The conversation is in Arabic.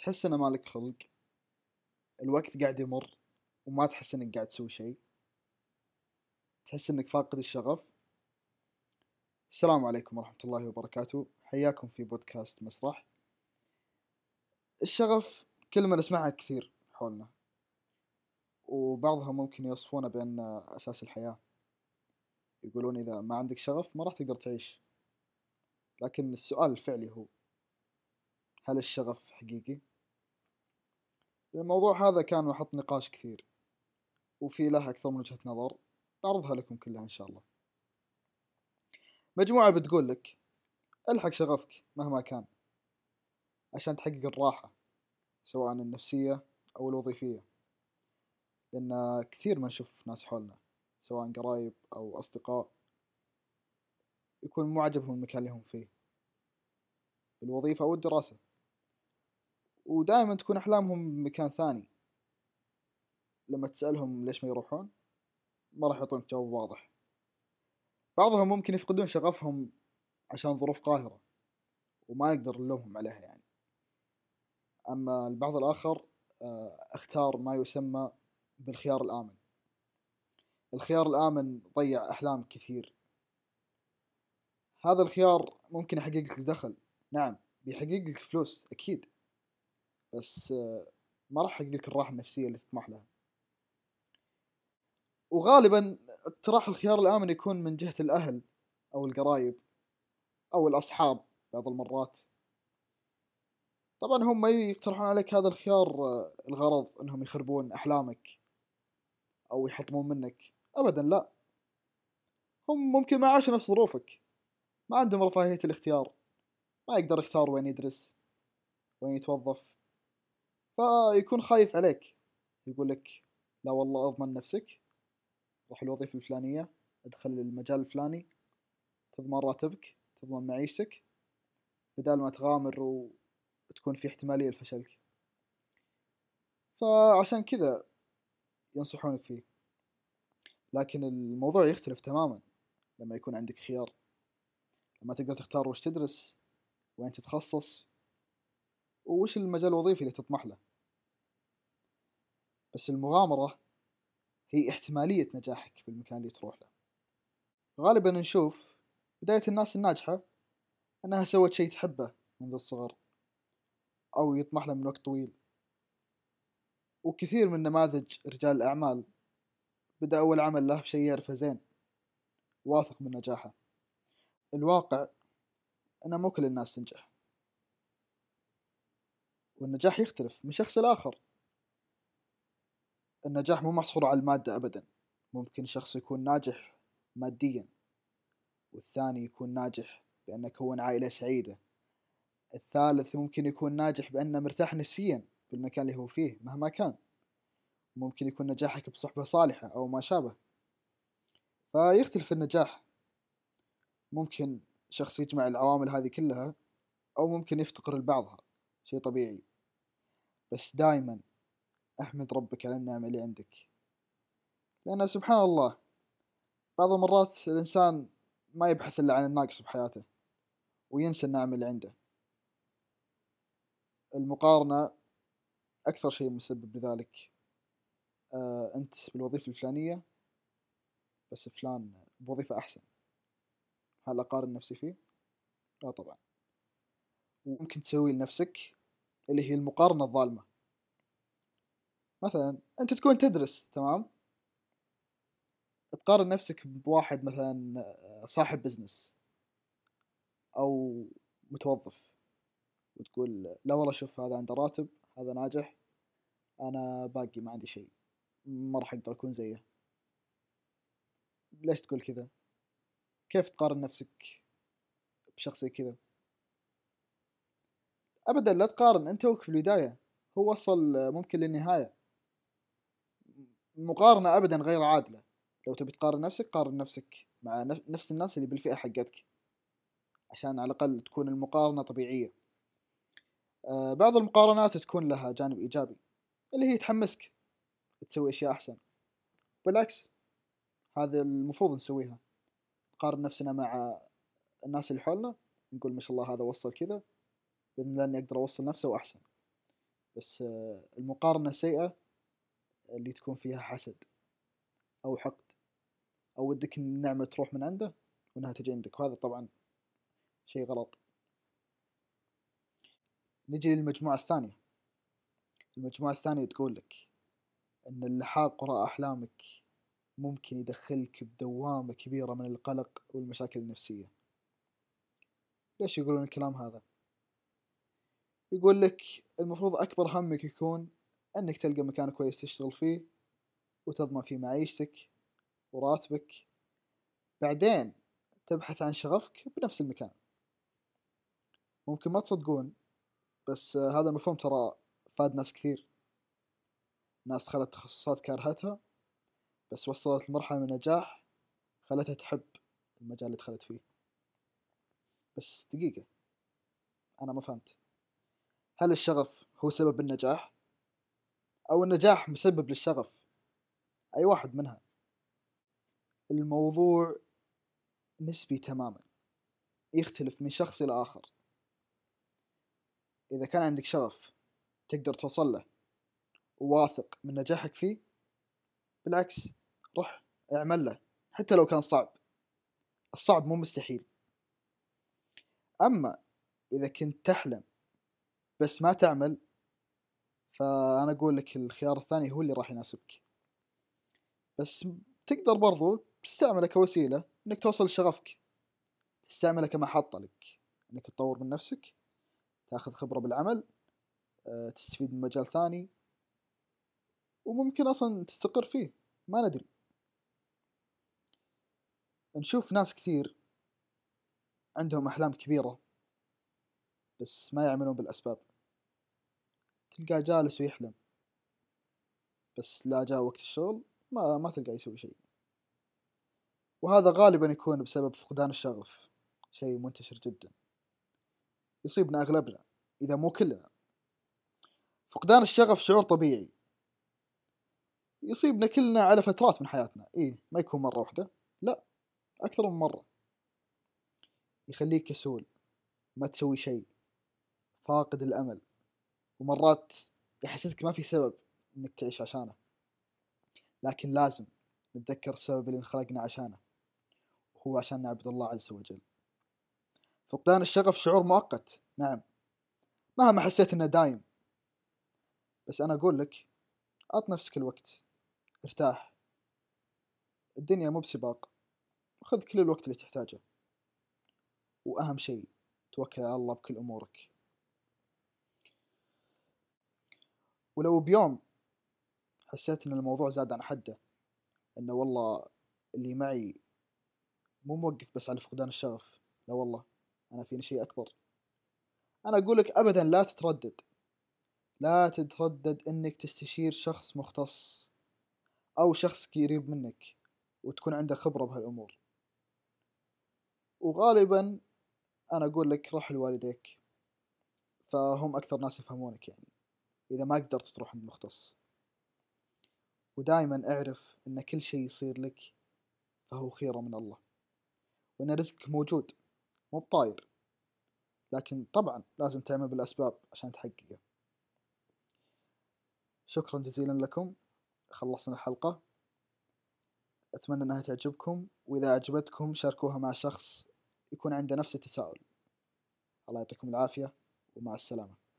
تحس إنه مالك خلق. الوقت قاعد يمر وما تحس إنك قاعد تسوي شيء تحس إنك فاقد الشغف. السلام عليكم ورحمة الله وبركاته. حياكم في بودكاست مسرح. الشغف كلمة نسمعها كثير حولنا. وبعضها ممكن يوصفونه بأن أساس الحياة. يقولون إذا ما عندك شغف ما راح تقدر تعيش. لكن السؤال الفعلي هو هل الشغف حقيقي؟ الموضوع هذا كان محط نقاش كثير وفي له أكثر من وجهة نظر. بعرضها لكم كلها إن شاء الله. مجموعة بتقول لك ألحق شغفك مهما كان عشان تحقق الراحة سواء النفسية أو الوظيفية. لأن كثير ما نشوف ناس حولنا سواء قرايب أو أصدقاء يكون مو عجبهم المكان اللي هم فيه الوظيفة أو الدراسة. ودائما تكون أحلامهم بمكان ثاني. لما تسألهم ليش ما يروحون ما راح يعطونك جواب واضح. بعضهم ممكن يفقدون شغفهم عشان ظروف قاهرة وما نقدر نلومهم عليها يعني. أما البعض الآخر آه، أختار ما يسمى بالخيار الآمن. الخيار الآمن ضيع أحلام كثير. هذا الخيار ممكن يحقق لك دخل. نعم بيحقق لك فلوس أكيد. بس آه، ما راح يحقق لك الراحة النفسية اللي تطمح لها. وغالبا اقتراح الخيار الآمن يكون من جهة الأهل أو القرايب أو الأصحاب بعض المرات. طبعا هم يقترحون عليك هذا الخيار آه، الغرض إنهم يخربون أحلامك أو يحطمون منك. ابدا لا. هم ممكن ما عاشوا نفس ظروفك ما عندهم رفاهية الاختيار ما يقدر يختار وين يدرس وين يتوظف. فيكون خايف عليك. يقول لك لا والله أضمن نفسك. روح الوظيفة الفلانية أدخل المجال الفلاني. تضمن راتبك تضمن معيشتك. بدال ما تغامر وتكون في احتمالية لفشلك. فعشان كذا ينصحونك فيه. لكن الموضوع يختلف تماما لما يكون عندك خيار. لما تقدر تختار وش تدرس وين تتخصص وش المجال الوظيفي اللي تطمح له. بس المغامرة هي احتمالية نجاحك بالمكان اللي تروح له. غالبا نشوف بداية الناس الناجحة أنها سوت شيء تحبه منذ الصغر أو يطمح له من وقت طويل. وكثير من نماذج رجال الأعمال بدأ أول عمل له بشيء يعرفه زين واثق من نجاحه. الواقع أن مو كل الناس تنجح. والنجاح يختلف من شخص لآخر. النجاح مو محصور على المادة أبدا. ممكن شخص يكون ناجح ماديا والثاني يكون ناجح بأنه كون عائلة سعيدة. الثالث ممكن يكون ناجح بأنه مرتاح نفسيا بالمكان اللي هو فيه مهما كان. ممكن يكون نجاحك بصحبة صالحة أو ما شابه. فيختلف النجاح. ممكن شخص يجمع العوامل هذه كلها أو ممكن يفتقر لبعضها. شيء طبيعي. بس دايما أحمد ربك على النعمة اللي عندك. لأن سبحان الله بعض المرات الإنسان ما يبحث إلا عن الناقص بحياته وينسى النعمة اللي عنده. المقارنة أكثر شيء مسبب لذلك. آه أنت بالوظيفة الفلانية بس فلان بوظيفة أحسن. هل أقارن نفسي فيه؟ لا طبعا. وممكن تسوي لنفسك اللي هي المقارنة الظالمة. مثلا أنت تكون تدرس تمام؟ تقارن نفسك بواحد مثلا صاحب بزنس أو متوظف وتقول لا والله شوف هذا عنده راتب هذا ناجح أنا باقي ما عندي شيء ما راح أقدر أكون زيه. ليش تقول كذا؟ كيف تقارن نفسك بشخص كذا؟ أبدا لا تقارن أنت توك في البداية هو وصل ممكن للنهاية. المقارنة أبدا غير عادلة. لو تبي تقارن نفسك قارن نفسك مع نفس الناس اللي بالفئة حقتك. عشان على الأقل تكون المقارنة طبيعية. آه بعض المقارنات تكون لها جانب إيجابي اللي هي تحمسك تسوي أشياء أحسن. بالعكس هذا المفروض نسويها. نقارن نفسنا مع الناس اللي حولنا نقول ما شاء الله هذا وصل كذا بإذن الله إني أقدر أوصل نفسه وأحسن. بس آه، المقارنة سيئة اللي تكون فيها حسد أو حقد أو ودك النعمة تروح من عنده وإنها تجي عندك. وهذا طبعا شيء غلط. نجي للمجموعة الثانية. المجموعة الثانية تقول لك أن اللحاق وراء أحلامك ممكن يدخلك بدوامة كبيرة من القلق والمشاكل النفسية. ليش يقولون الكلام هذا؟ يقول لك المفروض أكبر همك يكون أنك تلقى مكان كويس تشتغل فيه وتضمن فيه معيشتك وراتبك. بعدين تبحث عن شغفك بنفس المكان. ممكن ما تصدقون بس هذا المفهوم ترى فاد ناس كثير. ناس دخلت تخصصات كارهتها بس وصلت لمرحلة من النجاح خلتها تحب المجال اللي دخلت فيه. بس دقيقة أنا ما فهمت. هل الشغف هو سبب النجاح؟ أو النجاح مسبب للشغف؟ أي واحد منها. الموضوع نسبي تماما. يختلف من شخص إلى آخر. إذا كان عندك شغف تقدر توصل له وواثق من نجاحك فيه بالعكس روح اعمل له حتى لو كان صعب. الصعب مو مستحيل. أما إذا كنت تحلم بس ما تعمل فأنا أقول لك الخيار الثاني هو اللي راح يناسبك. بس تقدر برضو تستعمله كوسيلة إنك توصل لشغفك. تستعمله كمحطة لك. إنك تطور من نفسك تاخذ خبرة بالعمل آه، تستفيد من مجال ثاني. وممكن أصلا تستقر فيه. ما ندري. نشوف ناس كثير عندهم أحلام كبيرة بس ما يعملون بالأسباب. تلقاه جالس ويحلم. بس لا جاء وقت الشغل ما ما تلقاه يسوي شيء. وهذا غالبا يكون بسبب فقدان الشغف. شيء منتشر جدا. يصيبنا أغلبنا إذا مو كلنا. فقدان الشغف شعور طبيعي. يصيبنا كلنا على فترات من حياتنا. إيه ما يكون مرة واحدة. لا أكثر من مرة. يخليك كسول. ما تسوي شيء. فاقد الأمل. ومرات يحسسك ما في سبب إنك تعيش عشانه. لكن لازم نتذكر السبب اللي انخلقنا عشانه هو عشان نعبد الله عز وجل. فقدان الشغف شعور مؤقت نعم. مهما حسيت إنه دايم. بس أنا أقول لك أعط نفسك الوقت. ارتاح. الدنيا مو بسباق. خذ كل الوقت اللي تحتاجه. وأهم شيء توكل على الله بكل أمورك. ولو بيوم حسيت إن الموضوع زاد عن حده إنه والله اللي معي مو موقف بس على فقدان الشغف لا والله أنا فيني شيء أكبر. أنا أقول لك أبدا لا تتردد. لا تتردد إنك تستشير شخص مختص أو شخص قريب منك وتكون عنده خبرة بهالأمور. وغالبا أنا أقول لك روح لوالديك فهم أكثر ناس يفهمونك يعني. إذا ما قدرت تروح عند مختص. ودائما أعرف أن كل شيء يصير لك فهو خيرة من الله. وأن رزقك موجود مو بطاير. لكن طبعا لازم تعمل بالأسباب عشان تحققه. شكرا جزيلا لكم. خلصنا الحلقة. أتمنى أنها تعجبكم. وإذا عجبتكم شاركوها مع شخص يكون عنده نفس التساؤل. الله يعطيكم العافية ومع السلامة.